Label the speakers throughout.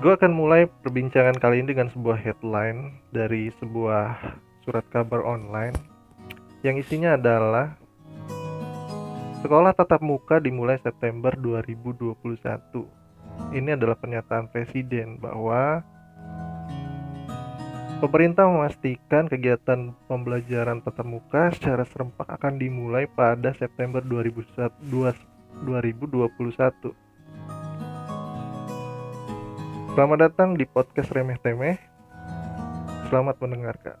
Speaker 1: Gue akan mulai perbincangan kali ini dengan sebuah headline dari sebuah surat kabar online yang isinya adalah Sekolah tatap muka dimulai September 2021. Ini adalah pernyataan presiden bahwa pemerintah memastikan kegiatan pembelajaran tatap muka secara serempak akan dimulai pada September 2021. Selamat datang di podcast Remeh Temeh. Selamat mendengarkan.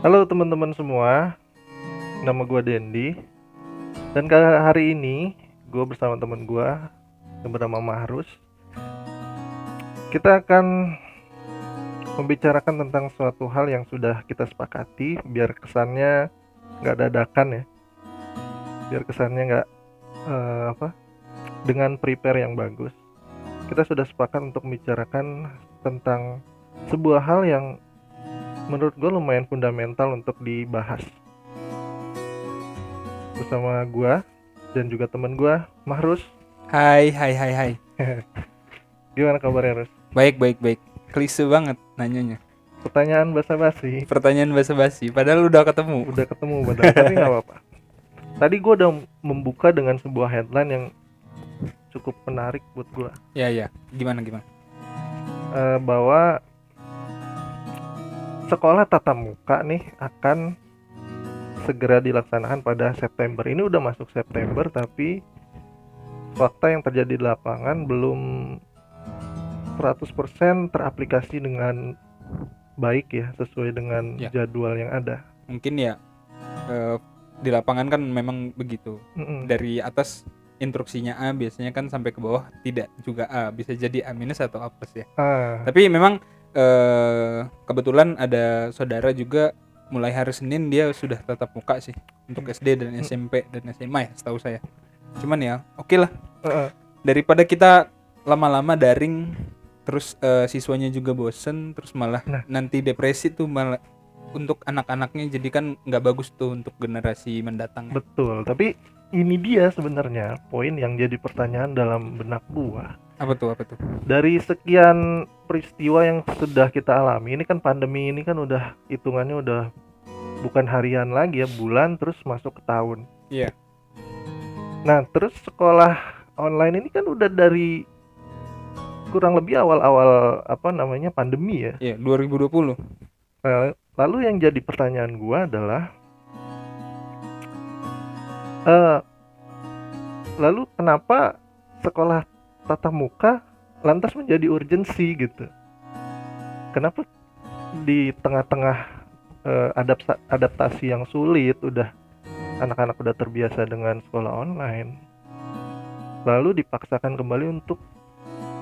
Speaker 1: Halo teman-teman semua, nama gue Dendi Dan kali hari ini gue bersama teman gue yang bernama Mahrus Kita akan membicarakan tentang suatu hal yang sudah kita sepakati Biar kesannya nggak dadakan ya. Biar kesannya nggak uh, apa dengan prepare yang bagus. Kita sudah sepakat untuk membicarakan tentang sebuah hal yang menurut gue lumayan fundamental untuk dibahas. Bersama gue dan juga temen gue Mahrus.
Speaker 2: Hai hai hai hai.
Speaker 1: Gimana kabarnya Rus?
Speaker 2: Baik baik baik. Klise banget nanyanya.
Speaker 1: Pertanyaan basa-basi.
Speaker 2: Pertanyaan basa-basi padahal udah ketemu.
Speaker 1: Udah ketemu padahal tapi nggak apa-apa. Tadi gue udah membuka dengan sebuah headline yang cukup menarik buat gue
Speaker 2: ya ya. Gimana gimana?
Speaker 1: Uh, bahwa sekolah tatap muka nih akan segera dilaksanakan pada September. Ini udah masuk September tapi fakta yang terjadi di lapangan belum 100% teraplikasi dengan baik ya sesuai dengan ya. jadwal yang ada.
Speaker 2: Mungkin ya eh, di lapangan kan memang begitu. Mm -mm. Dari atas instruksinya A biasanya kan sampai ke bawah tidak juga A, bisa jadi A minus atau A plus ya. Ah. Tapi memang uh, kebetulan ada saudara juga mulai hari Senin dia sudah tatap muka sih untuk SD dan SMP dan SMA ya setahu saya cuman ya oke okay lah daripada kita lama-lama daring terus uh, siswanya juga bosen terus malah nah. nanti depresi tuh malah untuk anak-anaknya jadi kan nggak bagus tuh untuk generasi mendatang
Speaker 1: betul tapi ini dia sebenarnya poin yang jadi pertanyaan dalam benak gua
Speaker 2: apa tuh apa tuh
Speaker 1: dari sekian peristiwa yang sudah kita alami ini kan pandemi ini kan udah hitungannya udah bukan harian lagi ya bulan terus masuk ke tahun
Speaker 2: iya yeah.
Speaker 1: nah terus sekolah online ini kan udah dari kurang lebih awal-awal apa namanya pandemi ya.
Speaker 2: Iya yeah, 2020
Speaker 1: nah, lalu yang jadi pertanyaan gua adalah uh, lalu kenapa sekolah tatap muka lantas menjadi urgensi gitu? Kenapa di tengah-tengah uh, adapta adaptasi yang sulit udah anak-anak udah terbiasa dengan sekolah online lalu dipaksakan kembali untuk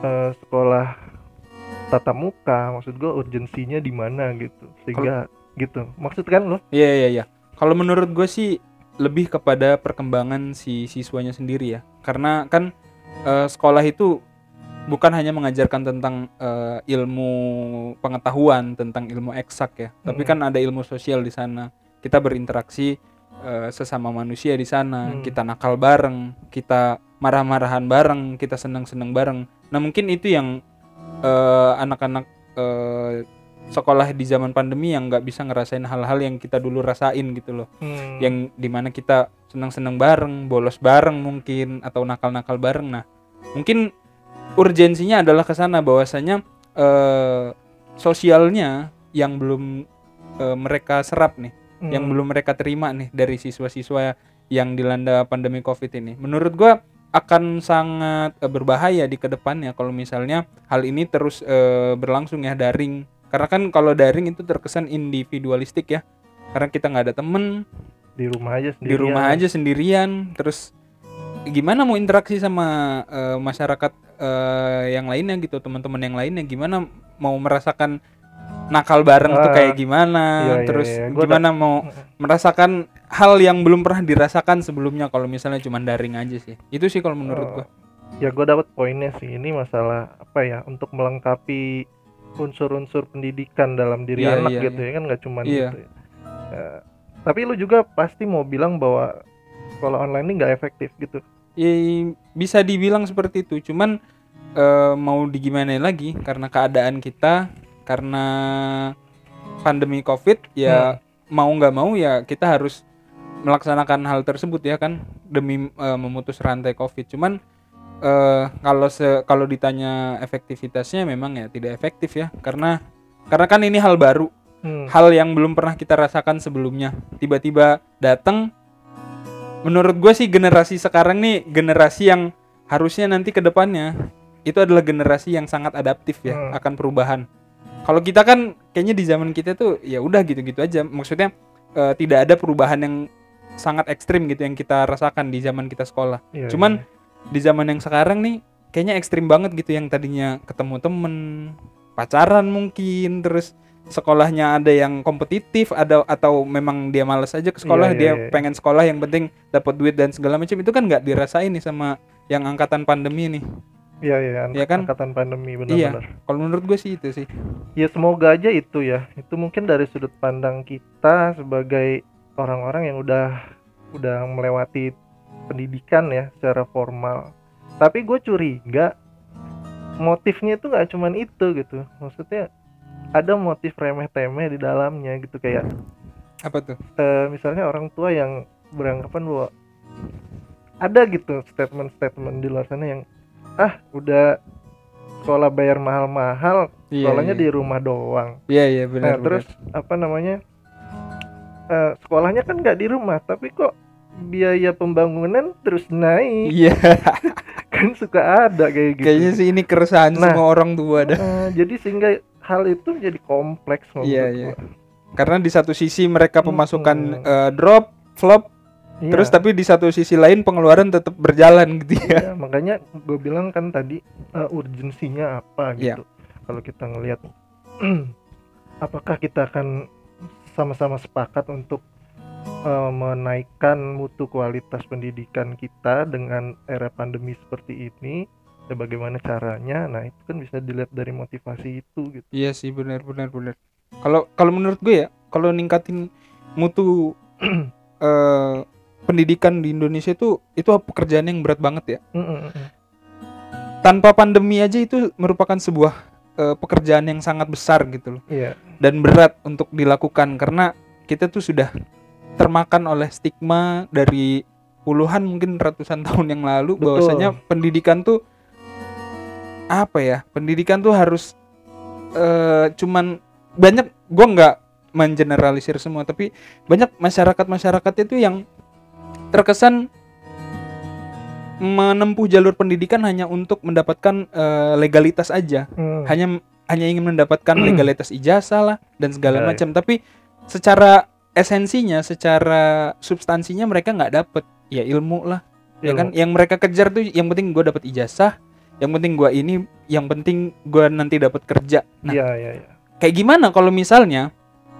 Speaker 1: uh, sekolah tatap muka maksud gue urgensinya di mana gitu sehingga kalo, gitu maksud kan lo
Speaker 2: iya iya iya kalau menurut gue sih lebih kepada perkembangan si siswanya sendiri ya karena kan uh, sekolah itu bukan hanya mengajarkan tentang uh, ilmu pengetahuan tentang ilmu eksak ya, hmm. tapi kan ada ilmu sosial di sana. Kita berinteraksi uh, sesama manusia di sana, hmm. kita nakal bareng, kita marah-marahan bareng, kita senang-senang bareng. Nah mungkin itu yang anak-anak uh, sekolah di zaman pandemi yang nggak bisa ngerasain hal-hal yang kita dulu rasain gitu loh, hmm. yang di mana kita senang-senang bareng, bolos bareng mungkin atau nakal-nakal bareng. Nah mungkin urgensinya adalah ke sana bahwasanya uh, sosialnya yang belum uh, mereka serap nih, hmm. yang belum mereka terima nih dari siswa-siswa yang dilanda pandemi Covid ini. Menurut gua akan sangat uh, berbahaya di ke depannya kalau misalnya hal ini terus uh, berlangsung ya daring. Karena kan kalau daring itu terkesan individualistik ya. Karena kita nggak ada temen
Speaker 1: di rumah aja
Speaker 2: sendirian. Di rumah aja sendirian terus gimana mau interaksi sama uh, masyarakat uh, yang lainnya gitu teman-teman yang lainnya gimana mau merasakan nakal bareng uh, tuh ah, kayak gimana iya, iya terus iya, iya. gimana udah... mau merasakan hal yang belum pernah dirasakan sebelumnya kalau misalnya cuma daring aja sih. Itu sih kalau menurut uh, gua.
Speaker 1: Ya gue dapat poinnya sih. Ini masalah apa ya untuk melengkapi unsur-unsur pendidikan dalam diri
Speaker 2: Iya,
Speaker 1: anak
Speaker 2: iya,
Speaker 1: gitu ya kan nggak cuma
Speaker 2: Iya.
Speaker 1: gitu ya. Eh, tapi lu juga pasti mau bilang bahwa sekolah online ini nggak efektif gitu.
Speaker 2: Ya, bisa dibilang seperti itu. Cuman eh, mau digimana lagi? Karena keadaan kita, karena pandemi Covid ya mau nggak mau ya kita harus melaksanakan hal tersebut ya kan demi eh, memutus rantai Covid. Cuman eh, kalau se kalau ditanya efektivitasnya memang ya tidak efektif ya karena karena kan ini hal baru,
Speaker 1: Hmm,
Speaker 2: hal yang belum pernah kita rasakan sebelumnya. Tiba-tiba datang menurut gue sih generasi sekarang nih generasi yang harusnya nanti ke depannya itu adalah generasi yang sangat adaptif ya
Speaker 1: Hmm.
Speaker 2: akan perubahan. Kalau kita kan kayaknya di zaman kita tuh ya udah gitu-gitu aja. Maksudnya eh, tidak ada perubahan yang sangat ekstrim gitu yang kita rasakan di zaman kita sekolah.
Speaker 1: iya,
Speaker 2: Cuman
Speaker 1: iya.
Speaker 2: di zaman yang sekarang nih kayaknya ekstrim banget gitu yang tadinya ketemu temen, pacaran mungkin, terus sekolahnya ada yang kompetitif, ada atau memang dia malas aja ke sekolah,
Speaker 1: Iya, iya,
Speaker 2: dia
Speaker 1: iya.
Speaker 2: pengen sekolah yang penting dapat duit dan segala macam itu kan nggak dirasain nih sama yang angkatan pandemi nih.
Speaker 1: iya iya an-
Speaker 2: Iya kan?
Speaker 1: angkatan pandemi
Speaker 2: Iya.
Speaker 1: benar-benar
Speaker 2: Kalau menurut gue sih itu sih.
Speaker 1: ya semoga aja itu ya itu mungkin dari sudut pandang kita sebagai orang-orang yang udah udah melewati pendidikan ya secara formal tapi gue curiga motifnya itu nggak cuman itu gitu maksudnya ada motif remeh-temeh di dalamnya gitu kayak
Speaker 2: Apa tuh?
Speaker 1: eh, misalnya orang tua yang beranggapan bahwa ada gitu statement-statement di luar sana yang ah udah sekolah bayar mahal-mahal sekolahnya
Speaker 2: iya.
Speaker 1: di rumah doang
Speaker 2: Iya iya benar.
Speaker 1: nah terus apa namanya eh, sekolahnya kan nggak di rumah tapi kok biaya pembangunan terus naik
Speaker 2: Iya,
Speaker 1: kan suka ada kayak gitu
Speaker 2: kayaknya sih ini keresahan
Speaker 1: Nah.
Speaker 2: semua orang tua dah.
Speaker 1: Eh, jadi sehingga hal itu menjadi kompleks
Speaker 2: Iya, iya.
Speaker 1: gua.
Speaker 2: Karena di satu sisi mereka pemasukan
Speaker 1: Mm-mm.
Speaker 2: eh, drop, flop,
Speaker 1: Iya.
Speaker 2: terus tapi di satu sisi lain pengeluaran tetap berjalan gitu ya.
Speaker 1: Ya, makanya gue bilang kan tadi uh, urgensinya apa
Speaker 2: Iya.
Speaker 1: gitu. Kalau kita ngelihat apakah kita akan sama-sama sepakat untuk uh, menaikkan mutu kualitas pendidikan kita dengan era pandemi seperti ini? Ya bagaimana caranya? Nah, itu kan bisa dilihat dari motivasi itu gitu.
Speaker 2: Iya sih benar benar benar. Kalau kalau menurut gue ya, kalau ningkatin mutu eh, pendidikan di Indonesia itu itu pekerjaan yang berat banget ya.
Speaker 1: Mm, mm.
Speaker 2: Tanpa pandemi aja itu merupakan sebuah eh, pekerjaan yang sangat besar gitu loh.
Speaker 1: Iya,
Speaker 2: dan berat untuk dilakukan karena kita tuh sudah termakan oleh stigma dari puluhan mungkin ratusan tahun yang lalu
Speaker 1: Betul.
Speaker 2: bahwasanya pendidikan tuh apa ya? Pendidikan tuh harus eh, cuman banyak gua nggak mengeneralisir semua tapi banyak masyarakat masyarakat itu yang terkesan menempuh jalur pendidikan hanya untuk mendapatkan eh, legalitas aja
Speaker 1: Mm.
Speaker 2: hanya hanya ingin mendapatkan legalitas ijazah lah dan segala
Speaker 1: Ya, ya.
Speaker 2: macam tapi secara esensinya secara substansinya mereka nggak dapet ya ilmu lah ya
Speaker 1: Ilmu.
Speaker 2: kan yang mereka kejar tuh yang penting gue dapat ijazah yang penting gua ini yang penting gua nanti dapat kerja nah
Speaker 1: Iya, iya, iya.
Speaker 2: kayak gimana kalau misalnya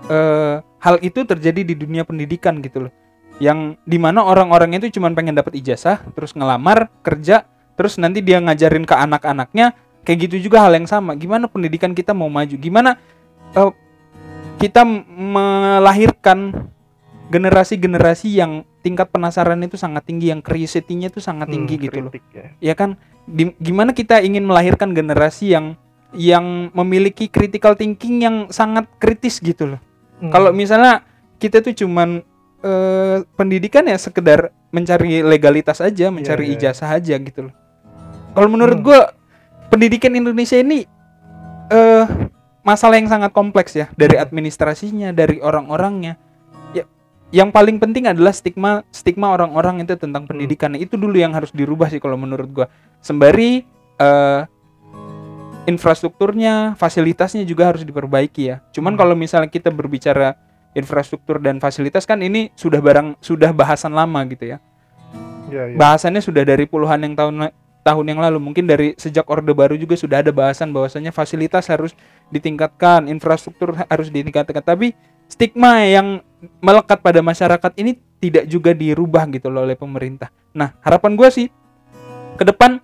Speaker 2: eh, hal itu terjadi di dunia pendidikan gitu loh yang di mana orang-orang itu cuma pengen dapat ijazah terus ngelamar kerja terus nanti dia ngajarin ke anak-anaknya kayak gitu juga hal yang sama. Gimana pendidikan kita mau maju? Gimana eh, kita melahirkan generasi-generasi yang tingkat penasaran itu sangat tinggi yang curiosity-nya itu sangat tinggi
Speaker 1: Hmm,
Speaker 2: gitu loh.
Speaker 1: ya.
Speaker 2: ya kan? Di- gimana kita ingin melahirkan generasi yang yang memiliki critical thinking yang sangat kritis gitu loh.
Speaker 1: Hmm.
Speaker 2: kalau misalnya kita tuh cuman eh, pendidikan ya sekedar mencari legalitas aja mencari
Speaker 1: iya, iya.
Speaker 2: ijazah aja gitu loh kalau menurut
Speaker 1: Hmm.
Speaker 2: gua pendidikan Indonesia ini eh masalah yang sangat kompleks ya dari
Speaker 1: Hmm.
Speaker 2: administrasinya dari orang-orangnya ya yang paling penting adalah stigma stigma orang-orang itu
Speaker 1: Hmm.
Speaker 2: tentang pendidikan itu dulu yang harus dirubah sih kalau menurut gua sembari eh infrastrukturnya fasilitasnya juga harus diperbaiki ya cuman
Speaker 1: Hmm.
Speaker 2: kalau misalnya kita berbicara infrastruktur dan fasilitas kan ini sudah barang sudah bahasan lama gitu ya.
Speaker 1: Iya, iya.
Speaker 2: bahasannya sudah dari puluhan yang tahun tahun yang lalu. Mungkin dari sejak orde baru juga sudah ada bahasan bahwasanya fasilitas harus ditingkatkan infrastruktur harus ditingkatkan. Tapi stigma yang melekat pada masyarakat ini tidak juga dirubah gitu loh oleh pemerintah. Nah harapan gue sih ke depan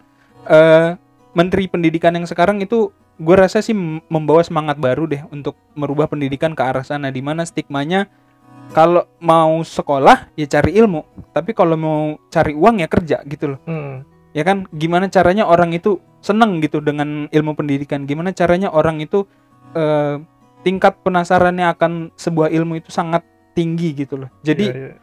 Speaker 2: eh, menteri pendidikan yang sekarang itu gue rasa sih membawa semangat baru deh untuk merubah pendidikan ke arah sana di mana stigmanya kalau mau sekolah ya cari ilmu tapi kalau mau cari uang ya kerja gitu loh
Speaker 1: Hmm.
Speaker 2: ya kan gimana caranya orang itu seneng gitu dengan ilmu pendidikan gimana caranya orang itu eh, tingkat penasarannya akan sebuah ilmu itu sangat tinggi gitu loh jadi
Speaker 1: Iya, iya.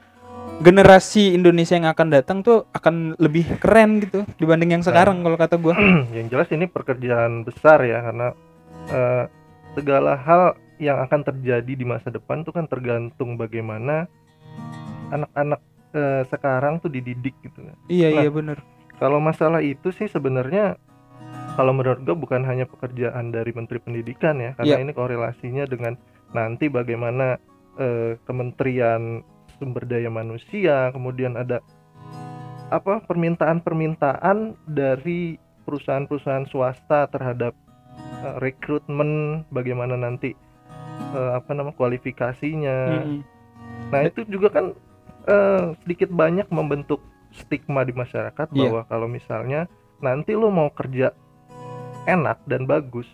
Speaker 2: Generasi Indonesia yang akan datang tuh akan lebih keren gitu dibanding yang sekarang kalau kata gua
Speaker 1: yang jelas ini pekerjaan besar ya karena eh, segala hal yang akan terjadi di masa depan tuh kan tergantung bagaimana anak-anak eh, sekarang tuh dididik gitu kan.
Speaker 2: iya
Speaker 1: Nah,
Speaker 2: iya bener
Speaker 1: Kalau masalah itu sih sebenarnya kalau menurut gue bukan hanya pekerjaan dari Menteri Pendidikan ya, karena
Speaker 2: Iya.
Speaker 1: ini korelasinya dengan nanti bagaimana eh, Kementerian Sumber Daya Manusia, kemudian ada apa permintaan-permintaan dari perusahaan-perusahaan swasta terhadap eh, rekrutmen, bagaimana nanti eh, apa nama kualifikasinya.
Speaker 2: Mm-mm.
Speaker 1: Nah itu juga kan eh, sedikit banyak membentuk stigma di masyarakat
Speaker 2: Iya.
Speaker 1: bahwa kalau misalnya nanti lo mau kerja enak dan bagus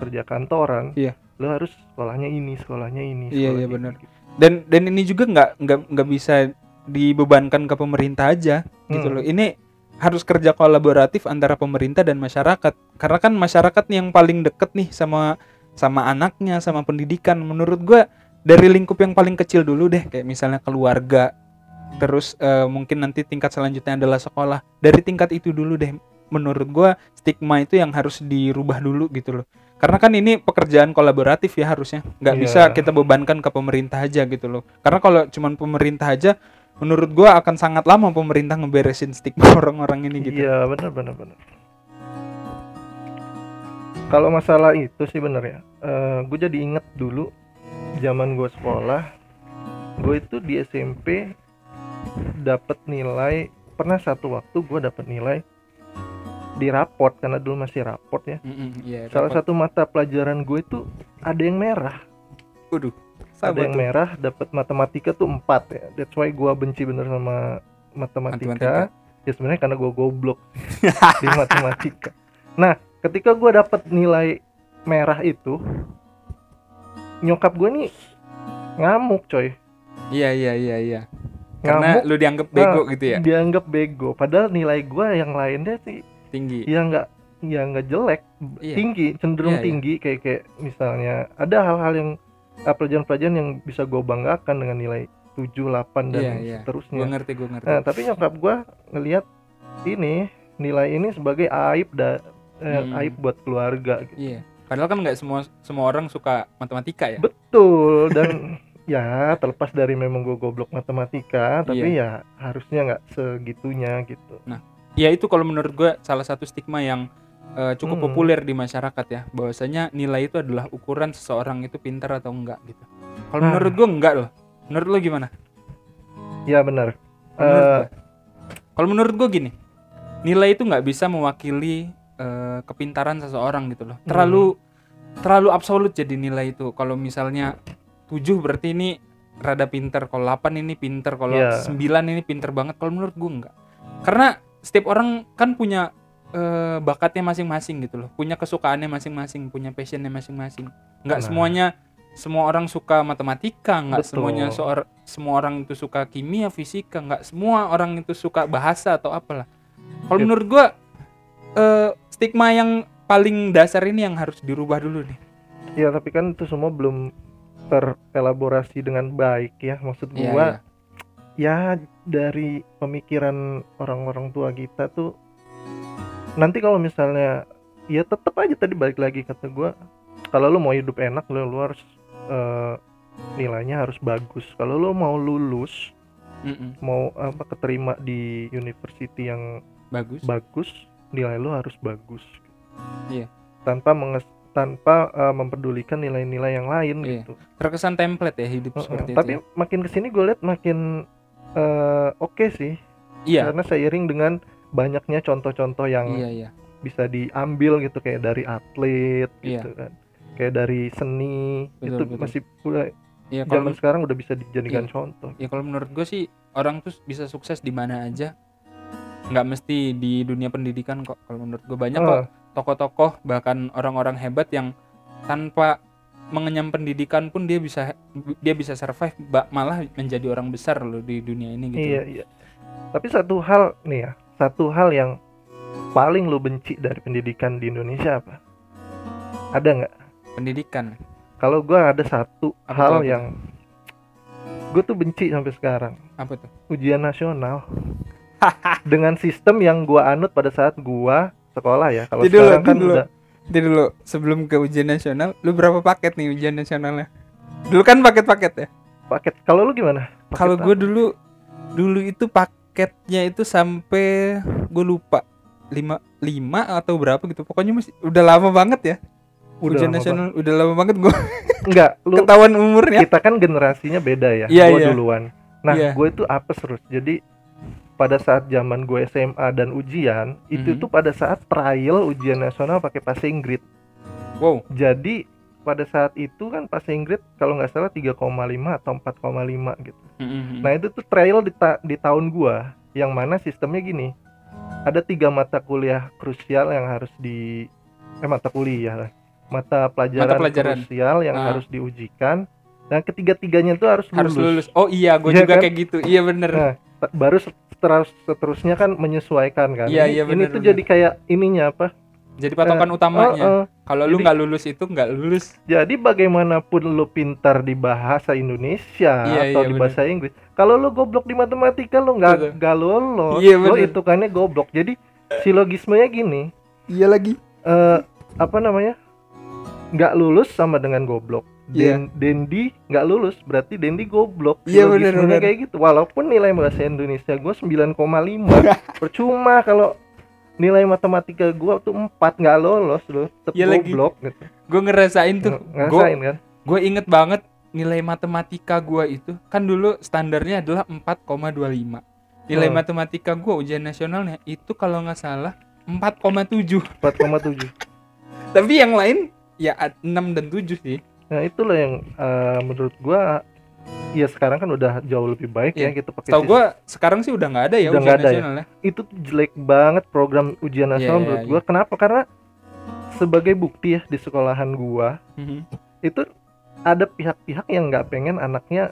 Speaker 1: kerja kantoran,
Speaker 2: Iya.
Speaker 1: lo harus sekolahnya ini, sekolahnya ini.
Speaker 2: Iya,
Speaker 1: sekolahnya
Speaker 2: iya,
Speaker 1: ini.
Speaker 2: benar. Dan dan ini juga nggak nggak nggak bisa dibebankan ke pemerintah aja gitu
Speaker 1: Hmm.
Speaker 2: loh. Ini harus kerja kolaboratif antara pemerintah dan masyarakat. Karena kan masyarakat nih yang paling deket nih sama sama anaknya sama pendidikan. Menurut gua dari lingkup yang paling kecil dulu deh kayak misalnya keluarga. Terus eh, mungkin nanti tingkat selanjutnya adalah sekolah. Dari tingkat itu dulu deh. Menurut gua stigma itu yang harus dirubah dulu gitu loh karena kan ini pekerjaan kolaboratif ya harusnya nggak
Speaker 1: Iya.
Speaker 2: bisa kita bebankan ke pemerintah aja gitu loh karena kalau cuman pemerintah aja menurut gua akan sangat lama pemerintah ngeberesin stigma orang-orang ini gitu
Speaker 1: Iya benar benar benar. Kalau masalah itu sih bener ya. gue jadi inget dulu zaman gue sekolah, gue itu di SMP dapat nilai pernah satu waktu gue dapat nilai di raport karena dulu masih raport ya.
Speaker 2: Mm-mm, iya,
Speaker 1: Salah
Speaker 2: repot.
Speaker 1: satu mata pelajaran gue itu ada yang merah,
Speaker 2: Waduh,
Speaker 1: ada yang
Speaker 2: tuh.
Speaker 1: merah, dapat matematika tuh 4 ya. That's why gue benci bener sama matematika.
Speaker 2: Matematika.
Speaker 1: Ya sebenarnya karena gue goblok di matematika. Nah, ketika gue dapat nilai merah itu, nyokap gue nih ngamuk coy.
Speaker 2: Iya iya iya iya. Karena
Speaker 1: Ngamuk
Speaker 2: lu dianggap bego
Speaker 1: Nah,
Speaker 2: gitu ya,
Speaker 1: dianggap bego. Padahal nilai gue yang lainnya sih
Speaker 2: tinggi.
Speaker 1: ya nggak ya nggak jelek,
Speaker 2: Iya.
Speaker 1: tinggi, cenderung
Speaker 2: Iya, iya.
Speaker 1: tinggi kayak kayak misalnya ada hal-hal yang ah, pelajaran-pelajaran yang bisa gue banggakan dengan nilai 7, 8 dan
Speaker 2: Iya, iya.
Speaker 1: seterusnya.
Speaker 2: Gue ngerti gue ngerti.
Speaker 1: Nah, tapi nyokap gua ngelihat ini nilai ini sebagai aib da, eh,
Speaker 2: Hmm.
Speaker 1: aib buat keluarga gitu.
Speaker 2: Iya. Padahal kan nggak semua semua orang suka matematika ya.
Speaker 1: Betul dan ya terlepas dari memang gua goblok matematika, tapi
Speaker 2: Iya.
Speaker 1: ya harusnya nggak segitunya gitu.
Speaker 2: Ya itu kalau menurut gue salah satu stigma yang eh, cukup
Speaker 1: Hmm.
Speaker 2: populer di masyarakat ya, bahwasanya nilai itu adalah ukuran seseorang itu pintar atau enggak gitu. Kalau
Speaker 1: Nah.
Speaker 2: menurut gue enggak loh. Menurut lo gimana?
Speaker 1: Ya benar.
Speaker 2: Kalau menurut gua. Kalau menurut gue gini, nilai itu nggak bisa mewakili eh, kepintaran seseorang gitu loh. Terlalu terlalu absolut jadi nilai itu. Kalau misalnya 7 berarti ini rada pinter, kalau 8 ini pinter, kalau
Speaker 1: Iya.
Speaker 2: 9 ini pinter banget. Kalau menurut gue enggak. Karena setiap orang kan punya eh, bakatnya masing-masing gitu loh. Punya kesukaannya masing-masing, punya passionnya masing-masing. Nggak
Speaker 1: Nah.
Speaker 2: semuanya semua orang suka matematika, nggak semuanya seor- semua orang itu suka kimia, fisika, nggak semua orang itu suka bahasa atau apalah. Kalau menurut gua eh, stigma yang paling dasar ini yang harus dirubah dulu nih.
Speaker 1: ya tapi kan itu semua belum terelaborasi dengan baik ya. Maksud
Speaker 2: Iya,
Speaker 1: gua
Speaker 2: iya.
Speaker 1: ya dari pemikiran orang-orang tua kita tuh nanti kalau misalnya ya tetap aja tadi balik lagi kata gua kalau lu mau hidup enak lu, lu harus eh, nilainya harus bagus kalau lu mau lulus
Speaker 2: Mm-mm.
Speaker 1: mau apa keterima di university yang
Speaker 2: Bagus.
Speaker 1: bagus nilai lu harus bagus
Speaker 2: Iya.
Speaker 1: tanpa menges- tanpa eh, mempedulikan nilai-nilai yang lain
Speaker 2: Iya.
Speaker 1: gitu
Speaker 2: Terkesan template ya hidup
Speaker 1: Heeh,
Speaker 2: seperti
Speaker 1: tapi
Speaker 2: itu. ya.
Speaker 1: makin ke sini gue lihat makin eh, oke sih
Speaker 2: Iya.
Speaker 1: karena seiring dengan banyaknya contoh-contoh yang
Speaker 2: Iya, iya.
Speaker 1: bisa diambil gitu kayak dari atlet
Speaker 2: Iya.
Speaker 1: gitu kan kayak dari seni
Speaker 2: Betul,
Speaker 1: itu
Speaker 2: betul.
Speaker 1: masih
Speaker 2: Iya, kalau
Speaker 1: zaman sekarang udah bisa dijadikan contoh
Speaker 2: ya kalau menurut gue sih orang tuh bisa sukses di mana aja nggak mesti di dunia pendidikan kok kalau menurut gue banyak
Speaker 1: Ah.
Speaker 2: kok tokoh-tokoh bahkan orang-orang hebat yang tanpa mengenyam pendidikan pun dia bisa dia bisa survive malah menjadi orang besar loh di dunia ini gitu.
Speaker 1: Iya, iya. Tapi satu hal nih ya, satu hal yang paling lu benci dari pendidikan di Indonesia apa? Ada nggak?
Speaker 2: Pendidikan.
Speaker 1: Kalau gua ada satu
Speaker 2: Apa
Speaker 1: hal
Speaker 2: apa
Speaker 1: yang gue tuh benci sampai sekarang,
Speaker 2: Apa tuh?
Speaker 1: ujian nasional. Dengan sistem yang gua anut pada saat gua sekolah ya. Kalau sekarang kan
Speaker 2: dulu.
Speaker 1: udah
Speaker 2: Jadi dulu sebelum ke ujian nasional, lu berapa paket nih ujian nasionalnya? Dulu kan paket-paket ya.
Speaker 1: paket. Kalau lu gimana?
Speaker 2: Kalau
Speaker 1: apa?
Speaker 2: gue dulu dulu itu paketnya itu sampai gue lupa lima lima atau berapa gitu. Pokoknya masih udah lama banget ya.
Speaker 1: Udah
Speaker 2: ujian nasional udah lama banget gue
Speaker 1: enggak, lu
Speaker 2: ketahuan umurnya.
Speaker 1: kita kan generasinya beda ya.
Speaker 2: Iya,
Speaker 1: gua
Speaker 2: iya.
Speaker 1: duluan. Nah,
Speaker 2: Iya.
Speaker 1: gue itu apes terus. Jadi pada saat zaman gue SMA dan ujian, itu
Speaker 2: Mhm.
Speaker 1: tuh pada saat trial ujian nasional pakai passing grade.
Speaker 2: Wow.
Speaker 1: Jadi pada saat itu kan passing grade kalau nggak salah 3,5 atau 4,5 gitu.
Speaker 2: Mm-mm.
Speaker 1: Nah, itu tuh trial di, ta- di tahun gua yang mana sistemnya gini. Ada tiga mata kuliah krusial yang harus di eh mata kuliah lah. Mata pelajaran,
Speaker 2: Mata pelajaran.
Speaker 1: krusial yang
Speaker 2: Ah.
Speaker 1: harus diujikan dan ketiga-tiganya itu harus lulus.
Speaker 2: harus lulus. Oh iya, gue
Speaker 1: Iya
Speaker 2: juga
Speaker 1: kan?
Speaker 2: kayak gitu. Iya bener.
Speaker 1: Nah, baru seterus seterusnya kan menyesuaikan kan.
Speaker 2: Iya,
Speaker 1: Ini-
Speaker 2: iya,
Speaker 1: Ini
Speaker 2: benar,
Speaker 1: tuh jadi kayak ininya apa?
Speaker 2: Jadi patokan
Speaker 1: Eh,
Speaker 2: utamanya.
Speaker 1: oh, oh.
Speaker 2: Kalau lu nggak lulus itu nggak lulus.
Speaker 1: Jadi bagaimanapun lu pintar di bahasa Indonesia
Speaker 2: Iya,
Speaker 1: atau
Speaker 2: iya,
Speaker 1: di
Speaker 2: benar.
Speaker 1: bahasa Inggris, kalau lu goblok di matematika lu nggak nggak lolos.
Speaker 2: Iya,
Speaker 1: lu hitungannya goblok. Jadi silogismenya gini,
Speaker 2: Iya lagi.
Speaker 1: eh apa namanya? nggak lulus sama dengan goblok.
Speaker 2: Iya.
Speaker 1: Den- Dendi nggak lulus berarti Dendi goblok.
Speaker 2: Iya, benar,
Speaker 1: Silogismenya
Speaker 2: benar.
Speaker 1: kayak gitu. Walaupun nilai bahasa Indonesia gue 9,5 percuma kalau nilai matematika gua tuh 4 nggak lolos loh, tetep
Speaker 2: Iya lagi.
Speaker 1: goblok gitu.
Speaker 2: Gue ngerasain tuh. Gue
Speaker 1: Ngerasain kan?
Speaker 2: gue inget banget nilai matematika gua itu kan dulu standarnya adalah 4,25 nilai
Speaker 1: Hmm.
Speaker 2: matematika gua ujian nasionalnya itu kalau nggak salah 4,7
Speaker 1: 4,7.
Speaker 2: tapi yang lain ya ad- 6 dan 7 sih
Speaker 1: Nah, itulah yang eh, menurut gua ya sekarang kan udah jauh lebih baik ya
Speaker 2: Iya.
Speaker 1: gitu pakai sis-
Speaker 2: gua sekarang sih udah nggak ada ya
Speaker 1: Udah
Speaker 2: ujian
Speaker 1: ada ya?
Speaker 2: nasionalnya
Speaker 1: itu tuh jelek banget program ujian nasional
Speaker 2: Iya,
Speaker 1: menurut
Speaker 2: iya.
Speaker 1: gua. Kenapa? Karena sebagai bukti ya di sekolahan gua
Speaker 2: Mhm.
Speaker 1: itu ada pihak-pihak yang nggak pengen anaknya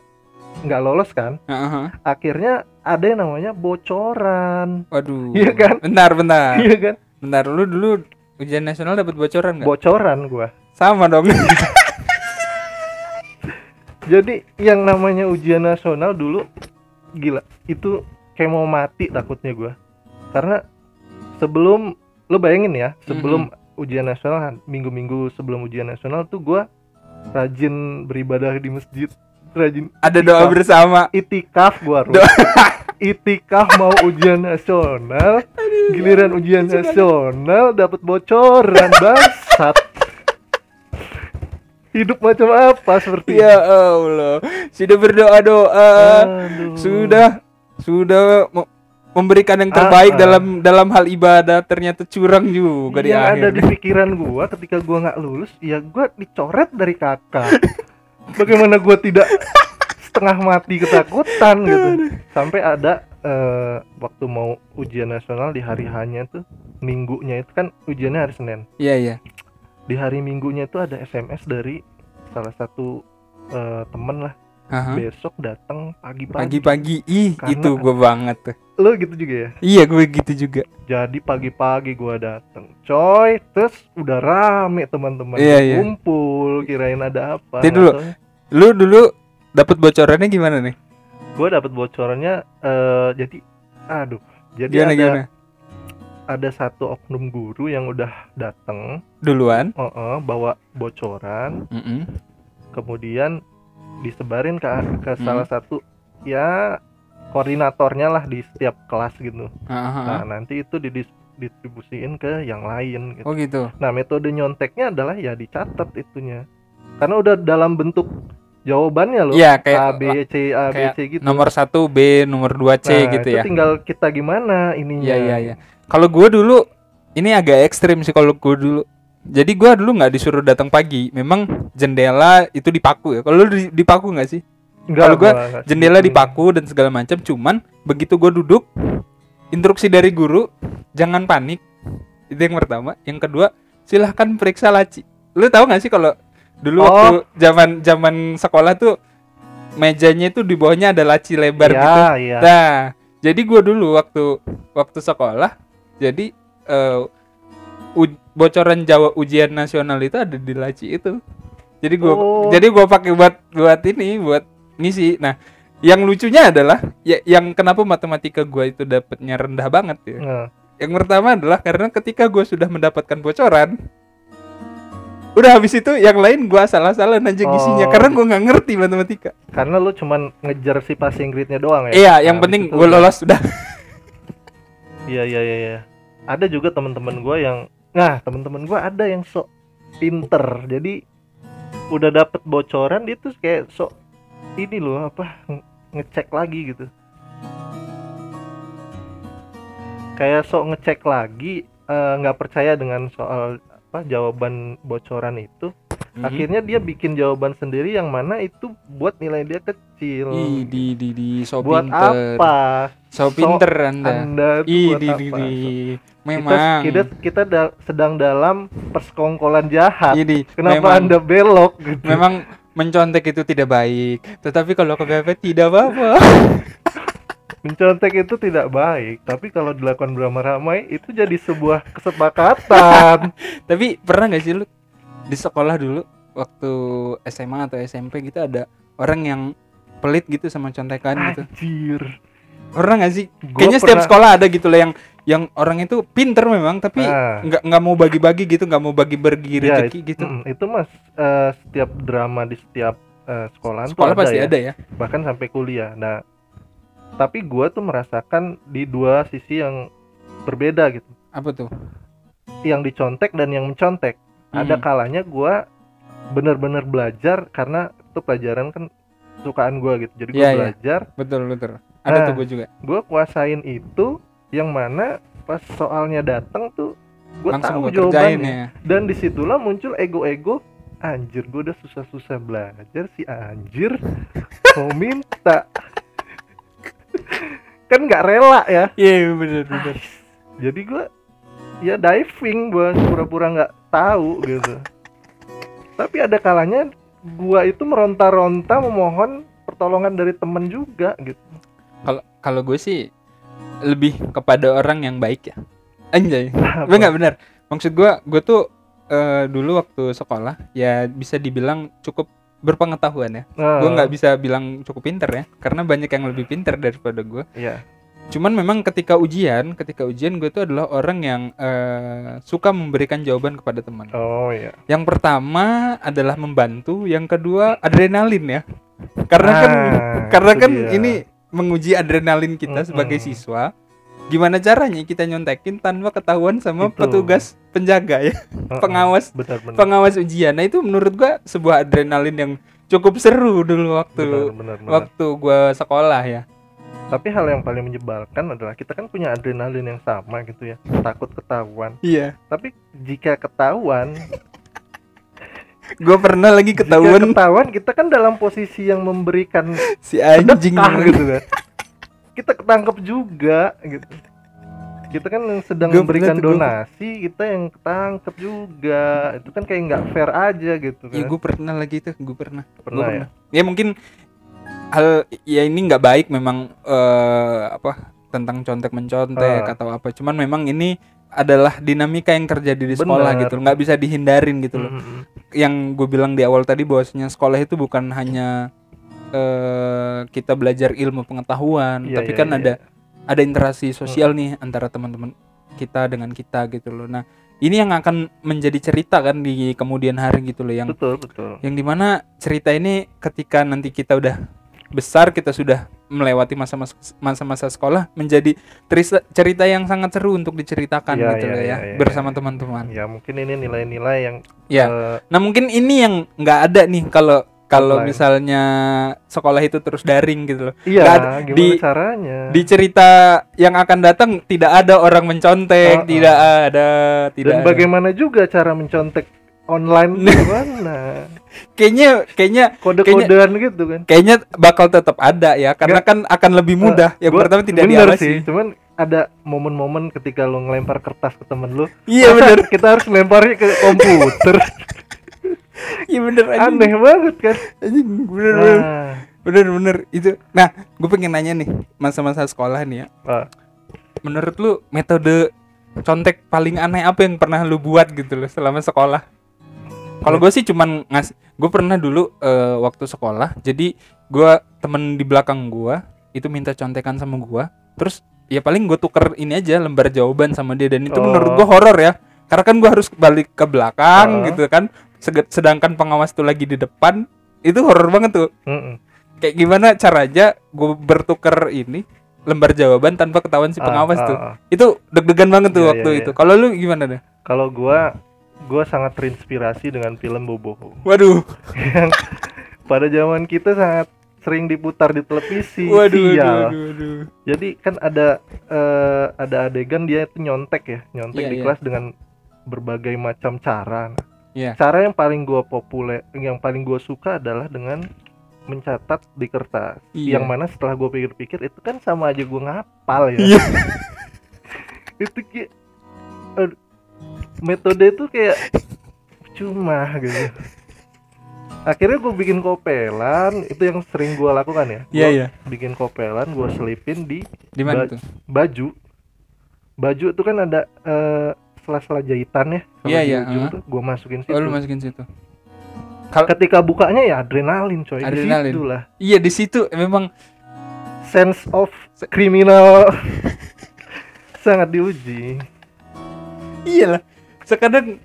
Speaker 1: nggak lolos kan.
Speaker 2: Heeh.
Speaker 1: Akhirnya ada yang namanya bocoran.
Speaker 2: waduh
Speaker 1: Iya kan?
Speaker 2: bentar bentar
Speaker 1: Iya kan?
Speaker 2: bentar lu dulu ujian nasional dapat bocoran nggak
Speaker 1: Bocoran gua.
Speaker 2: sama dong
Speaker 1: Jadi yang namanya ujian nasional dulu gila, itu kayak mau mati takutnya gua. Karena sebelum lo bayangin ya, sebelum ujian nasional minggu-minggu sebelum ujian nasional tuh gua rajin beribadah di masjid, rajin
Speaker 2: ada doa
Speaker 1: Itikaf.
Speaker 2: bersama
Speaker 1: itikaf.
Speaker 2: Do-
Speaker 1: itikaf mau ujian nasional, giliran ujian nasional dapat bocoran bangsat. Hidup macam apa seperti
Speaker 2: ya Allah. Sudah berdoa doa
Speaker 1: Aduh.
Speaker 2: sudah. Sudah me- memberikan yang terbaik
Speaker 1: Ah, ah.
Speaker 2: dalam dalam hal ibadah. Ternyata curang juga di
Speaker 1: yang
Speaker 2: akhir
Speaker 1: ada di pikiran gua ketika gua nggak lulus ya gua dicoret dari kakak. Bagaimana gua tidak setengah mati ketakutan gitu. Sampai ada eh, waktu mau ujian nasional di hari hanya tuh minggunya itu kan ujiannya hari Senin.
Speaker 2: Iya iya
Speaker 1: di hari minggunya itu ada SMS dari salah satu eh, temen lah.
Speaker 2: Aha.
Speaker 1: besok datang pagi-pagi.
Speaker 2: Pagi-pagi. Ih
Speaker 1: Karena-
Speaker 2: itu gue banget tuh.
Speaker 1: Lo gitu juga ya?
Speaker 2: Iya gue gitu juga.
Speaker 1: Jadi pagi-pagi gua datang coy terus udah rame teman-teman.
Speaker 2: Iya, iya.
Speaker 1: kumpul kirain ada apa
Speaker 2: Nanti dulu. Lu dulu dapat bocorannya gimana nih?
Speaker 1: Gua dapat bocorannya eh jadi aduh. Jadi
Speaker 2: gimana
Speaker 1: ada
Speaker 2: gimana
Speaker 1: ada satu oknum guru yang udah datang
Speaker 2: duluan?
Speaker 1: Oh, oh, bawa bocoran.
Speaker 2: Mm-mm.
Speaker 1: kemudian disebarin ke ke
Speaker 2: Hmm.
Speaker 1: salah satu ya koordinatornya lah di setiap kelas gitu.
Speaker 2: Aha.
Speaker 1: nah nanti itu didis- distribusiin ke yang lain gitu.
Speaker 2: Oh gitu.
Speaker 1: Nah metode nyonteknya adalah ya dicatat itunya. Karena udah dalam bentuk jawabannya loh.
Speaker 2: Iya
Speaker 1: A
Speaker 2: kayak
Speaker 1: B C A B C gitu.
Speaker 2: nomor 1 B nomor 2 C
Speaker 1: Nah,
Speaker 2: gitu
Speaker 1: itu
Speaker 2: ya.
Speaker 1: tinggal kita gimana ininya.
Speaker 2: Iya iya iya. Kalau gue dulu ini agak ekstrim sih kalau gue dulu. Jadi gue dulu nggak disuruh datang pagi. Memang jendela itu dipaku ya. Kalau lu di- dipaku nggak sih? Kalau
Speaker 1: nggak
Speaker 2: Jendela
Speaker 1: segitu.
Speaker 2: dipaku dan segala macam. Cuman begitu gue duduk, instruksi dari guru jangan panik. Itu yang pertama. Yang kedua, silahkan periksa laci. Lu tahu nggak sih kalau dulu
Speaker 1: Oh.
Speaker 2: waktu zaman zaman sekolah tuh mejanya itu di bawahnya ada laci lebar
Speaker 1: Iya,
Speaker 2: gitu.
Speaker 1: iya.
Speaker 2: Nah, jadi gua dulu waktu waktu sekolah, jadi eh, u- bocoran Jawa ujian nasional itu ada di laci itu. Jadi gua
Speaker 1: Oh.
Speaker 2: jadi gua pakai buat buat ini, buat ngisi. Nah, yang lucunya adalah ya, yang kenapa matematika gua itu dapatnya rendah banget ya.
Speaker 1: Nah,
Speaker 2: Yang pertama adalah karena ketika gua sudah mendapatkan bocoran, udah habis itu yang lain gua salah-salah aja
Speaker 1: Oh.
Speaker 2: karena gua nggak ngerti matematika.
Speaker 1: karena lu cuman ngejar si passing grade-nya doang ya.
Speaker 2: Iya, yang
Speaker 1: Nah,
Speaker 2: penting
Speaker 1: habis itu
Speaker 2: gua
Speaker 1: udah-
Speaker 2: lolos sudah.
Speaker 1: Iya iya iya iya. Ada juga teman-teman gua yang nah, teman-teman gua ada yang sok pinter. Jadi udah dapet bocoran dia tuh kayak sok ini loh apa nge- ngecek lagi gitu. Kayak sok ngecek lagi eh, nggak percaya dengan soal apa jawaban bocoran itu.
Speaker 2: Hmm.
Speaker 1: Akhirnya dia bikin jawaban sendiri yang mana itu buat nilai dia kecil.
Speaker 2: Ih, di di di so
Speaker 1: buat
Speaker 2: pinter.
Speaker 1: apa?
Speaker 2: So
Speaker 1: So
Speaker 2: pinter Anda.
Speaker 1: Anda
Speaker 2: Ih,
Speaker 1: buat
Speaker 2: di,
Speaker 1: apa?
Speaker 2: di, di.
Speaker 1: kita
Speaker 2: Memang.
Speaker 1: kita, kita da- sedang dalam persekongkolan jahat.
Speaker 2: Ini
Speaker 1: Kenapa
Speaker 2: memang,
Speaker 1: anda belok gitu?
Speaker 2: memang mencontek itu tidak baik. Tetapi kalau kepepet tidak apa-apa.
Speaker 1: Mencontek itu tidak baik, tapi kalau dilakukan beramai-ramai itu jadi sebuah kesepakatan.
Speaker 2: Tapi pernah nggak sih lu di sekolah dulu waktu SMA atau SMP gitu ada orang yang pelit gitu sama contekan gitu.
Speaker 1: Anjir.
Speaker 2: Pernah nggak sih?
Speaker 1: Gua
Speaker 2: Kayaknya setiap
Speaker 1: pernah-
Speaker 2: sekolah ada gitu loh yang yang orang itu pinter memang tapi
Speaker 1: Ah.
Speaker 2: nggak nggak mau bagi-bagi gitu, nggak mau bagi-bagi
Speaker 1: Ya,
Speaker 2: rezeki gitu.
Speaker 1: Mm, itu mas eh, setiap drama di setiap eh, sekolahan tuh
Speaker 2: Sekolah
Speaker 1: ada
Speaker 2: pasti
Speaker 1: ya.
Speaker 2: ada ya.
Speaker 1: bahkan sampai kuliah. Nah, tapi gua tuh merasakan di dua sisi yang berbeda gitu.
Speaker 2: Apa tuh?
Speaker 1: Yang dicontek dan yang mencontek. Ada
Speaker 2: Hmm.
Speaker 1: kalanya gua bener-bener belajar karena itu pelajaran kan sukaan gua gitu. Jadi gua
Speaker 2: Iya, iya.
Speaker 1: belajar,
Speaker 2: Betul betul. Ada
Speaker 1: Ah.
Speaker 2: tuh gue juga.
Speaker 1: gua kuasain itu yang mana pas soalnya datang tuh gua
Speaker 2: Langsung
Speaker 1: tahu
Speaker 2: gue kerjain
Speaker 1: jawabannya.
Speaker 2: ya.
Speaker 1: Dan di situlah muncul ego-ego anjir gua udah susah-susah belajar si anjir mau minta kan nggak rela ya
Speaker 2: Iya bener bener.
Speaker 1: jadi gua ya diving gua pura-pura nggak tahu gitu tapi ada kalanya gua itu meronta-ronta memohon pertolongan dari temen juga gitu
Speaker 2: Kalau kalau gue sih lebih kepada orang yang baik ya. Anjay. Gue nggak benar. Maksud gue, gue tuh eh, dulu waktu sekolah ya bisa dibilang cukup berpengetahuan ya.
Speaker 1: Nah,
Speaker 2: Gue nggak bisa bilang cukup pinter ya, karena banyak yang lebih pinter daripada gue.
Speaker 1: iya
Speaker 2: Cuman memang ketika ujian, ketika ujian gue tuh adalah orang yang eh, suka memberikan jawaban kepada teman.
Speaker 1: oh iya
Speaker 2: Yang pertama adalah membantu, yang kedua adrenalin ya. Karena kan
Speaker 1: Ah,
Speaker 2: karena
Speaker 1: itu
Speaker 2: kan
Speaker 1: dia.
Speaker 2: ini menguji adrenalin kita sebagai
Speaker 1: Mm-mm.
Speaker 2: siswa. Gimana caranya kita nyontekin tanpa ketahuan sama
Speaker 1: Itu.
Speaker 2: petugas penjaga ya,
Speaker 1: Heeh,
Speaker 2: pengawas
Speaker 1: benar-benar
Speaker 2: pengawas ujian. Nah, itu menurut gua sebuah adrenalin yang cukup seru dulu waktu
Speaker 1: benar, benar, benar.
Speaker 2: waktu gua sekolah ya.
Speaker 1: Tapi hal yang paling menyebalkan adalah kita kan punya adrenalin yang sama gitu ya, takut ketahuan.
Speaker 2: Iya.
Speaker 1: Tapi jika ketahuan,
Speaker 2: Gua pernah lagi
Speaker 1: jika
Speaker 2: ketahuan
Speaker 1: ketahuan kita kan dalam posisi yang memberikan
Speaker 2: si anjing
Speaker 1: sedekah gitu kan. Kita ketangkep juga gitu. Kita kan yang sedang
Speaker 2: Gua
Speaker 1: memberikan
Speaker 2: pernah tuh, gua-
Speaker 1: donasi, kita yang ketangkep juga. Itu kan kayak nggak fair aja gitu kan.
Speaker 2: Ya gue pernah lagi itu, gue pernah. Gua
Speaker 1: pernah ya.
Speaker 2: Ya mungkin hal ya ini nggak baik memang eh, apa tentang contek mencontek
Speaker 1: Ah.
Speaker 2: atau apa. Cuman memang ini adalah dinamika yang terjadi di sekolah
Speaker 1: Benar.
Speaker 2: gitu, nggak bisa dihindarin gitu loh.
Speaker 1: Mm-mm.
Speaker 2: Yang gue bilang di awal tadi bahwasanya sekolah itu bukan hanya eh, kita belajar ilmu pengetahuan,
Speaker 1: Iya,
Speaker 2: tapi
Speaker 1: iya,
Speaker 2: kan
Speaker 1: iya.
Speaker 2: ada ada interaksi sosial nih antara teman-teman kita dengan kita gitu loh. Nah ini yang akan menjadi cerita kan di kemudian hari gitu loh yang
Speaker 1: Betul, betul.
Speaker 2: yang di mana cerita ini ketika nanti kita udah besar kita sudah melewati masa-masa masa-masa sekolah menjadi terisa- cerita yang sangat seru untuk diceritakan
Speaker 1: Iya,
Speaker 2: gitu
Speaker 1: iya,
Speaker 2: loh ya
Speaker 1: iya,
Speaker 2: bersama
Speaker 1: iya.
Speaker 2: teman-teman.
Speaker 1: Ya mungkin ini nilai-nilai yang
Speaker 2: Ya.
Speaker 1: eh,
Speaker 2: Nah mungkin ini yang nggak ada nih kalau kalau misalnya sekolah itu terus daring gitu loh.
Speaker 1: iya,
Speaker 2: ada-
Speaker 1: gimana
Speaker 2: di-
Speaker 1: caranya?
Speaker 2: Di cerita yang akan datang tidak ada orang mencontek,
Speaker 1: Oh, oh.
Speaker 2: tidak ada, tidak
Speaker 1: Dan
Speaker 2: ada.
Speaker 1: bagaimana juga cara mencontek online gimana?
Speaker 2: Kayaknya kayaknya
Speaker 1: Kode-kodean gitu kan.
Speaker 2: kayaknya bakal tetap ada ya karena kan akan lebih mudah. yang
Speaker 1: Gua-
Speaker 2: pertama tidak
Speaker 1: bener
Speaker 2: diawasi.
Speaker 1: sih, cuman ada momen-momen ketika lu ngelempar kertas ke temen lu
Speaker 2: Iya bener,
Speaker 1: kita harus lemparnya ke komputer
Speaker 2: iya bener anjing.
Speaker 1: aneh banget kan
Speaker 2: Anjing, bener bener.
Speaker 1: nah,
Speaker 2: Bener bener itu. Nah, gue pengen nanya nih masa-masa sekolah nih ya.
Speaker 1: ah,
Speaker 2: Menurut lu metode contek paling aneh apa yang pernah lu buat gitu loh selama sekolah? Kalau gue sih cuman ngas, gue pernah dulu eh, waktu sekolah. Jadi gue temen di belakang gue itu minta contekan sama gue. Terus ya paling gue tuker ini aja lembar jawaban sama dia dan itu
Speaker 1: Oh.
Speaker 2: menurut gue horor ya. Karena kan gue harus balik ke belakang
Speaker 1: Oh.
Speaker 2: gitu kan. Sedangkan pengawas tuh lagi di depan. Itu horor banget tuh
Speaker 1: mm-mm.
Speaker 2: kayak gimana caranya gue bertuker ini lembar jawaban tanpa ketahuan si
Speaker 1: Ah,
Speaker 2: pengawas
Speaker 1: ah,
Speaker 2: tuh
Speaker 1: ah.
Speaker 2: itu deg-degan banget tuh
Speaker 1: Iya,
Speaker 2: waktu
Speaker 1: iya,
Speaker 2: itu
Speaker 1: iya.
Speaker 2: kalau lu gimana deh
Speaker 1: kalau gua gua sangat terinspirasi dengan film Boboho
Speaker 2: waduh
Speaker 1: yang pada zaman kita sangat sering diputar di televisi
Speaker 2: waduh waduh,
Speaker 1: sial.
Speaker 2: waduh, waduh.
Speaker 1: jadi kan ada eh, ada adegan dia itu nyontek ya nyontek
Speaker 2: Iya,
Speaker 1: di
Speaker 2: iya.
Speaker 1: kelas dengan berbagai macam cara
Speaker 2: Iya.
Speaker 1: cara yang paling gua populer yang paling gua suka adalah dengan mencatat di kertas
Speaker 2: Iya.
Speaker 1: yang mana setelah gua pikir-pikir itu kan sama aja gua ngapal ya
Speaker 2: Iya.
Speaker 1: itu kayak metode itu kayak cuma gitu. Akhirnya gue bikin kopelan itu yang sering gue lakukan ya.
Speaker 2: Iya iya.
Speaker 1: bikin kopelan gue selipin di
Speaker 2: di mana
Speaker 1: Ba-
Speaker 2: tuh?
Speaker 1: baju. Baju itu kan ada eh, sela-sela jahitan ya.
Speaker 2: Iya, iya,
Speaker 1: gue masukin situ
Speaker 2: oh lu masukin situ.
Speaker 1: Ketika bukanya ya adrenalin coy.
Speaker 2: Adrenalin.
Speaker 1: lah.
Speaker 2: Iya di situ memang
Speaker 1: sense of criminal. Sangat diuji.
Speaker 2: Iya lah sekarang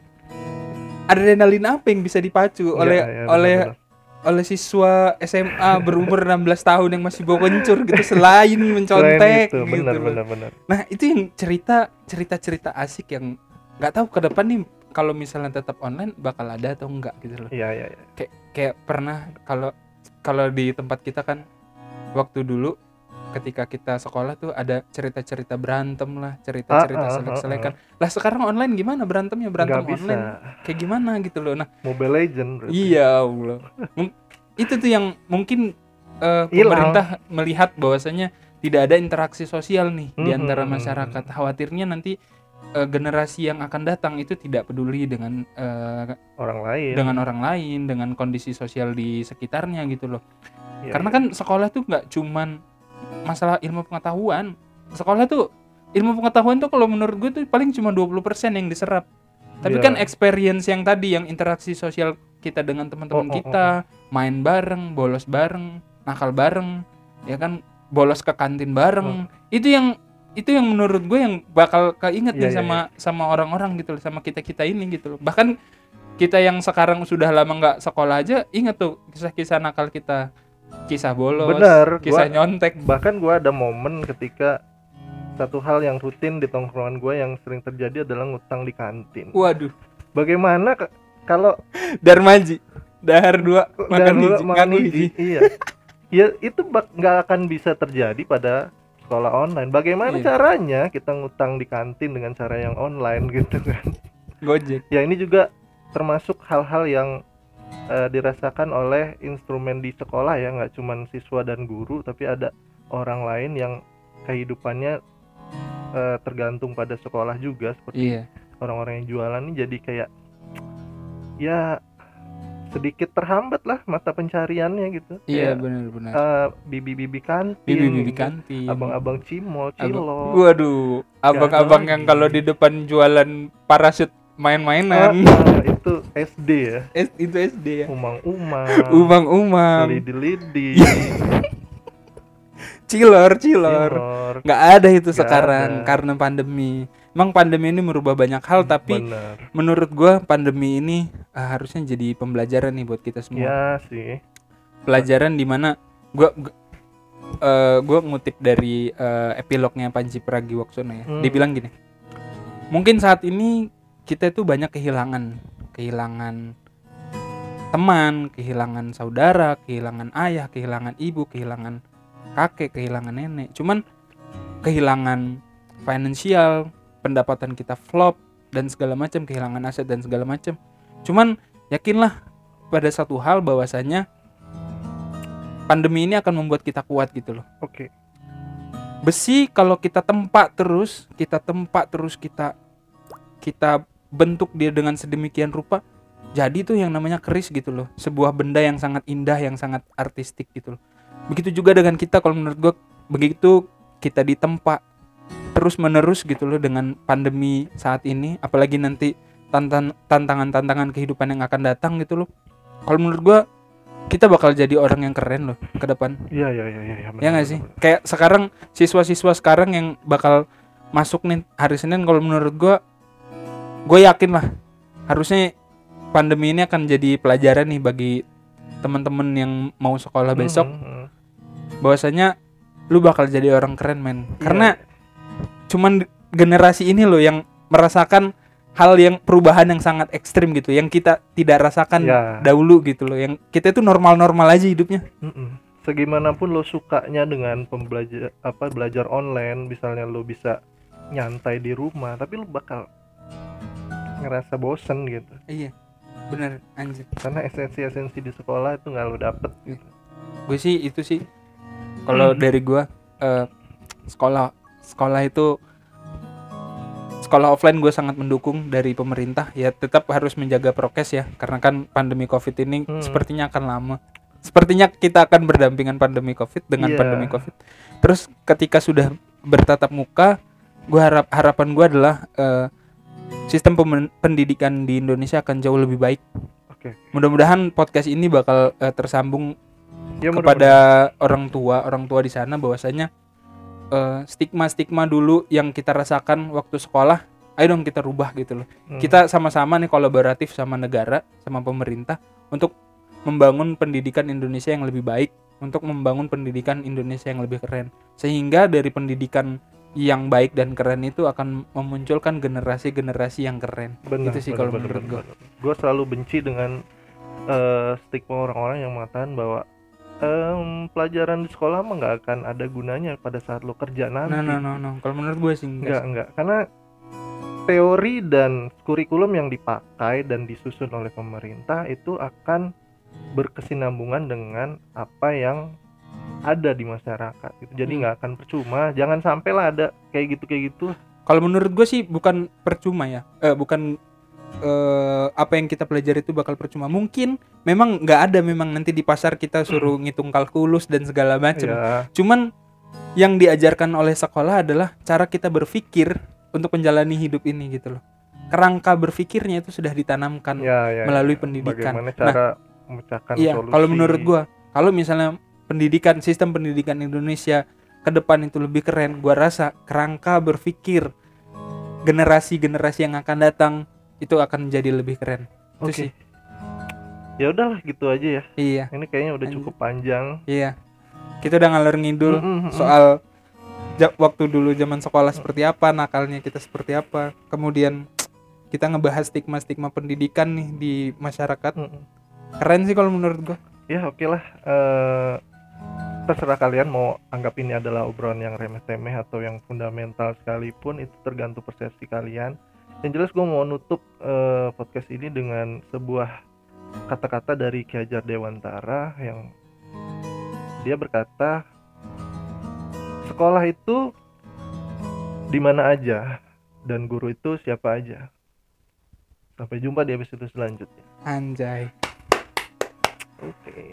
Speaker 2: adrenalin apa yang bisa dipacu oleh
Speaker 1: Iya, iya,
Speaker 2: oleh
Speaker 1: benar-benar.
Speaker 2: oleh siswa SMA berumur 16 tahun yang masih bawa kencur gitu selain
Speaker 1: Selain
Speaker 2: mencontek
Speaker 1: itu,
Speaker 2: gitu
Speaker 1: benar benar benar
Speaker 2: Nah itu yang cerita cerita cerita asik yang nggak tahu ke depan nih kalau misalnya tetap online bakal ada atau enggak gitu loh.
Speaker 1: iya iya iya.
Speaker 2: Kayak kayak pernah kalau kalau di tempat kita kan waktu dulu ketika kita sekolah tuh ada cerita-cerita berantem lah, cerita-cerita
Speaker 1: Ah, ah, ah,
Speaker 2: selek-selekan. Lah sekarang online gimana berantemnya berantem
Speaker 1: nggak bisa
Speaker 2: online kayak gimana gitu loh. Nah
Speaker 1: Mobile Legend berarti.
Speaker 2: iya Allah. Itu tuh yang mungkin
Speaker 1: Hilang.
Speaker 2: pemerintah melihat bahwasanya tidak ada interaksi sosial nih di
Speaker 1: Mhm,
Speaker 2: antara
Speaker 1: mhm,
Speaker 2: masyarakat. Khawatirnya nanti eh, generasi yang akan datang itu tidak peduli dengan eh,
Speaker 1: orang lain
Speaker 2: dengan orang lain, dengan kondisi sosial di sekitarnya gitu loh.
Speaker 1: Iya,
Speaker 2: Karena
Speaker 1: iya.
Speaker 2: kan sekolah tuh nggak cuman masalah ilmu pengetahuan. Sekolah tuh ilmu pengetahuan tuh kalau menurut gue tuh paling cuma 20% yang diserap. Tapi
Speaker 1: Iya.
Speaker 2: kan experience yang tadi yang interaksi sosial kita dengan teman-teman
Speaker 1: Oh, oh,
Speaker 2: kita, main bareng, bolos bareng, nakal bareng, ya kan bolos ke kantin bareng. Itu yang itu yang menurut gue yang bakal keinget
Speaker 1: Oh. Iya,
Speaker 2: nih
Speaker 1: iya,
Speaker 2: sama sama orang-orang gitu loh, sama kita-kita ini gitu loh. Bahkan kita yang sekarang sudah lama nggak sekolah aja inget tuh kisah-kisah nakal kita kisah bolos
Speaker 1: Bener,
Speaker 2: kisah
Speaker 1: gua-
Speaker 2: nyontek
Speaker 1: bahkan gua ada momen ketika satu hal yang rutin di tongkrongan gue yang sering terjadi adalah ngutang di kantin.
Speaker 2: waduh
Speaker 1: Bagaimana kalau
Speaker 2: Darmaji dahar dua makan
Speaker 1: lu
Speaker 2: hiji
Speaker 1: makan iya. ya itu nggak akan bisa terjadi pada sekolah online. Bagaimana
Speaker 2: Iya.
Speaker 1: caranya kita ngutang di kantin dengan cara yang online gitu kan?
Speaker 2: gojek
Speaker 1: Ya ini juga termasuk hal-hal yang eh, dirasakan oleh instrumen di sekolah ya, nggak cuman siswa dan guru, tapi ada orang lain yang kehidupannya eh, tergantung pada sekolah juga seperti
Speaker 2: iya.
Speaker 1: orang-orang yang jualan ini jadi kayak ya sedikit terhambat lah mata pencariannya gitu.
Speaker 2: iya benar-benar
Speaker 1: eh, bibi-bibi kantin,
Speaker 2: bibi-bibi kantin.
Speaker 1: abang-abang cimol,
Speaker 2: Abang-
Speaker 1: cilok.
Speaker 2: waduh abang-abang yang kalau di depan jualan parasut
Speaker 1: Ah,
Speaker 2: main-mainan
Speaker 1: ah, itu SD ya.
Speaker 2: S- itu SD ya
Speaker 1: Umang-umang.
Speaker 2: umang-umang
Speaker 1: lidi-lidi,
Speaker 2: cilor cilor
Speaker 1: cilor.
Speaker 2: nggak ada itu
Speaker 1: Nggak
Speaker 2: sekarang
Speaker 1: ada.
Speaker 2: karena pandemi emang pandemi ini merubah banyak hal tapi
Speaker 1: Bener.
Speaker 2: menurut gua pandemi ini ah, harusnya jadi pembelajaran nih buat kita semua
Speaker 1: Ya sih.
Speaker 2: pelajaran di mana gua gua, eh, gua ngutip dari eh, epilognya Panji Pragiwaksono ya
Speaker 1: Hmm.
Speaker 2: dia bilang gini mungkin saat ini kita itu banyak kehilangan kehilangan teman kehilangan saudara kehilangan ayah kehilangan ibu kehilangan kakek kehilangan nenek. Cuman kehilangan finansial pendapatan kita flop dan segala macam kehilangan aset dan segala macam. Cuman yakinlah pada satu hal bahwasanya pandemi ini akan membuat kita kuat gitu loh.
Speaker 1: Oke.
Speaker 2: besi kalau kita tempat terus kita tempat terus kita kita bentuk dia dengan sedemikian rupa jadi tuh yang namanya keris gitu loh. Sebuah benda yang sangat indah yang sangat artistik gitu loh. Begitu juga dengan kita kalau menurut gue begitu kita ditempa terus menerus gitu loh dengan pandemi saat ini apalagi nanti tantan- tantangan-tantangan kehidupan yang akan datang gitu loh. Kalau menurut gue kita bakal jadi orang yang keren loh ke depan.
Speaker 1: Iya iya iya iya.
Speaker 2: ya nggak sih? kayak sekarang siswa-siswa sekarang yang bakal masuk nih hari Senin kalau menurut gua gue yakin lah harusnya pandemi ini akan jadi pelajaran nih bagi teman-teman yang mau sekolah besok. Bahwasanya lu bakal jadi orang keren men. Karena cuman generasi ini loh yang merasakan hal yang perubahan yang sangat ekstrim gitu yang kita tidak rasakan
Speaker 1: Ya.
Speaker 2: dahulu gitu loh. Yang kita itu normal-normal aja hidupnya.
Speaker 1: Segimanapun lo sukanya dengan pembelajar apa belajar online, misalnya lo bisa nyantai di rumah, tapi lo bakal ngerasa bosen gitu.
Speaker 2: iya bener anjir
Speaker 1: Karena esensi-esensi di sekolah itu nggak lo dapet gitu.
Speaker 2: gue sih itu sih kalau
Speaker 1: Hmm.
Speaker 2: dari gue eh, sekolah sekolah itu sekolah offline gue sangat mendukung dari pemerintah ya tetap harus menjaga prokes ya karena kan pandemi covid ini
Speaker 1: Hmm.
Speaker 2: sepertinya akan lama sepertinya kita akan berdampingan pandemi covid dengan
Speaker 1: Iya.
Speaker 2: pandemi covid terus ketika sudah bertatap muka gue harap harapan gue adalah eh, sistem pendidikan di Indonesia akan jauh lebih baik
Speaker 1: Oke.
Speaker 2: mudah-mudahan podcast ini bakal eh, tersambung
Speaker 1: Ya,
Speaker 2: kepada orang tua orang tua di sana bahwasanya stigma stigma dulu yang kita rasakan waktu sekolah ayo dong kita rubah gitu loh
Speaker 1: Hmm.
Speaker 2: kita sama-sama nih kolaboratif sama negara sama pemerintah untuk membangun pendidikan Indonesia yang lebih baik untuk membangun pendidikan Indonesia yang lebih keren sehingga dari pendidikan yang baik dan keren itu akan memunculkan generasi-generasi yang keren
Speaker 1: Benar,
Speaker 2: itu sih kalau menurut
Speaker 1: benar.
Speaker 2: Gua
Speaker 1: selalu benci dengan eh, stigma orang-orang yang mengatakan bahwa em, pelajaran di sekolah mah nggak akan ada gunanya pada saat lo kerja nanti.
Speaker 2: nah no no no kalau menurut gue sih enggak
Speaker 1: Enggak, enggak. Karena teori dan kurikulum yang dipakai dan disusun oleh pemerintah itu akan berkesinambungan dengan apa yang ada di masyarakat gitu. Jadi
Speaker 2: Hmm.
Speaker 1: nggak akan percuma. Jangan sampailah ada kayak gitu kayak gitu.
Speaker 2: Kalau menurut gue sih bukan percuma ya, eh, bukan eh, apa yang kita pelajari itu bakal percuma. Mungkin memang nggak ada memang nanti di pasar kita suruh ngitung kalkulus dan segala macam.
Speaker 1: Ya,
Speaker 2: Cuman yang diajarkan oleh sekolah adalah cara kita berpikir untuk menjalani hidup ini gitu loh. Kerangka berpikirnya itu sudah ditanamkan.
Speaker 1: ya, ya.
Speaker 2: Melalui
Speaker 1: ya.
Speaker 2: pendidikan.
Speaker 1: Bagaimana
Speaker 2: Nah,
Speaker 1: cara memecahkan
Speaker 2: Iya,
Speaker 1: solusi?
Speaker 2: kalau menurut gua, kalau misalnya pendidikan sistem pendidikan Indonesia ke depan itu lebih keren, gua rasa kerangka berpikir generasi-generasi yang akan datang itu akan menjadi lebih keren. Itu sih.
Speaker 1: Ya udahlah gitu aja ya.
Speaker 2: Iya,
Speaker 1: Ini kayaknya udah cukup panjang.
Speaker 2: iya. Kita udah ngalor ngidul
Speaker 1: Mm, mm, mm.
Speaker 2: soal waktu dulu zaman sekolah seperti apa, nakalnya kita seperti apa. Kemudian kita ngebahas stigma-stigma pendidikan nih di masyarakat.
Speaker 1: Mm, mm.
Speaker 2: Keren sih kalau menurut gua.
Speaker 1: ya oke lah Eh, terserah kalian mau anggap ini adalah obrolan yang remeh-temeh atau yang fundamental sekalipun itu tergantung persepsi kalian. Yang jelas gue mau nutup eh, podcast ini dengan sebuah kata-kata dari Ki Hajar Dewantara yang dia berkata sekolah itu di mana aja dan guru itu siapa aja. Sampai jumpa di episode selanjutnya.
Speaker 2: Anjay.
Speaker 1: oke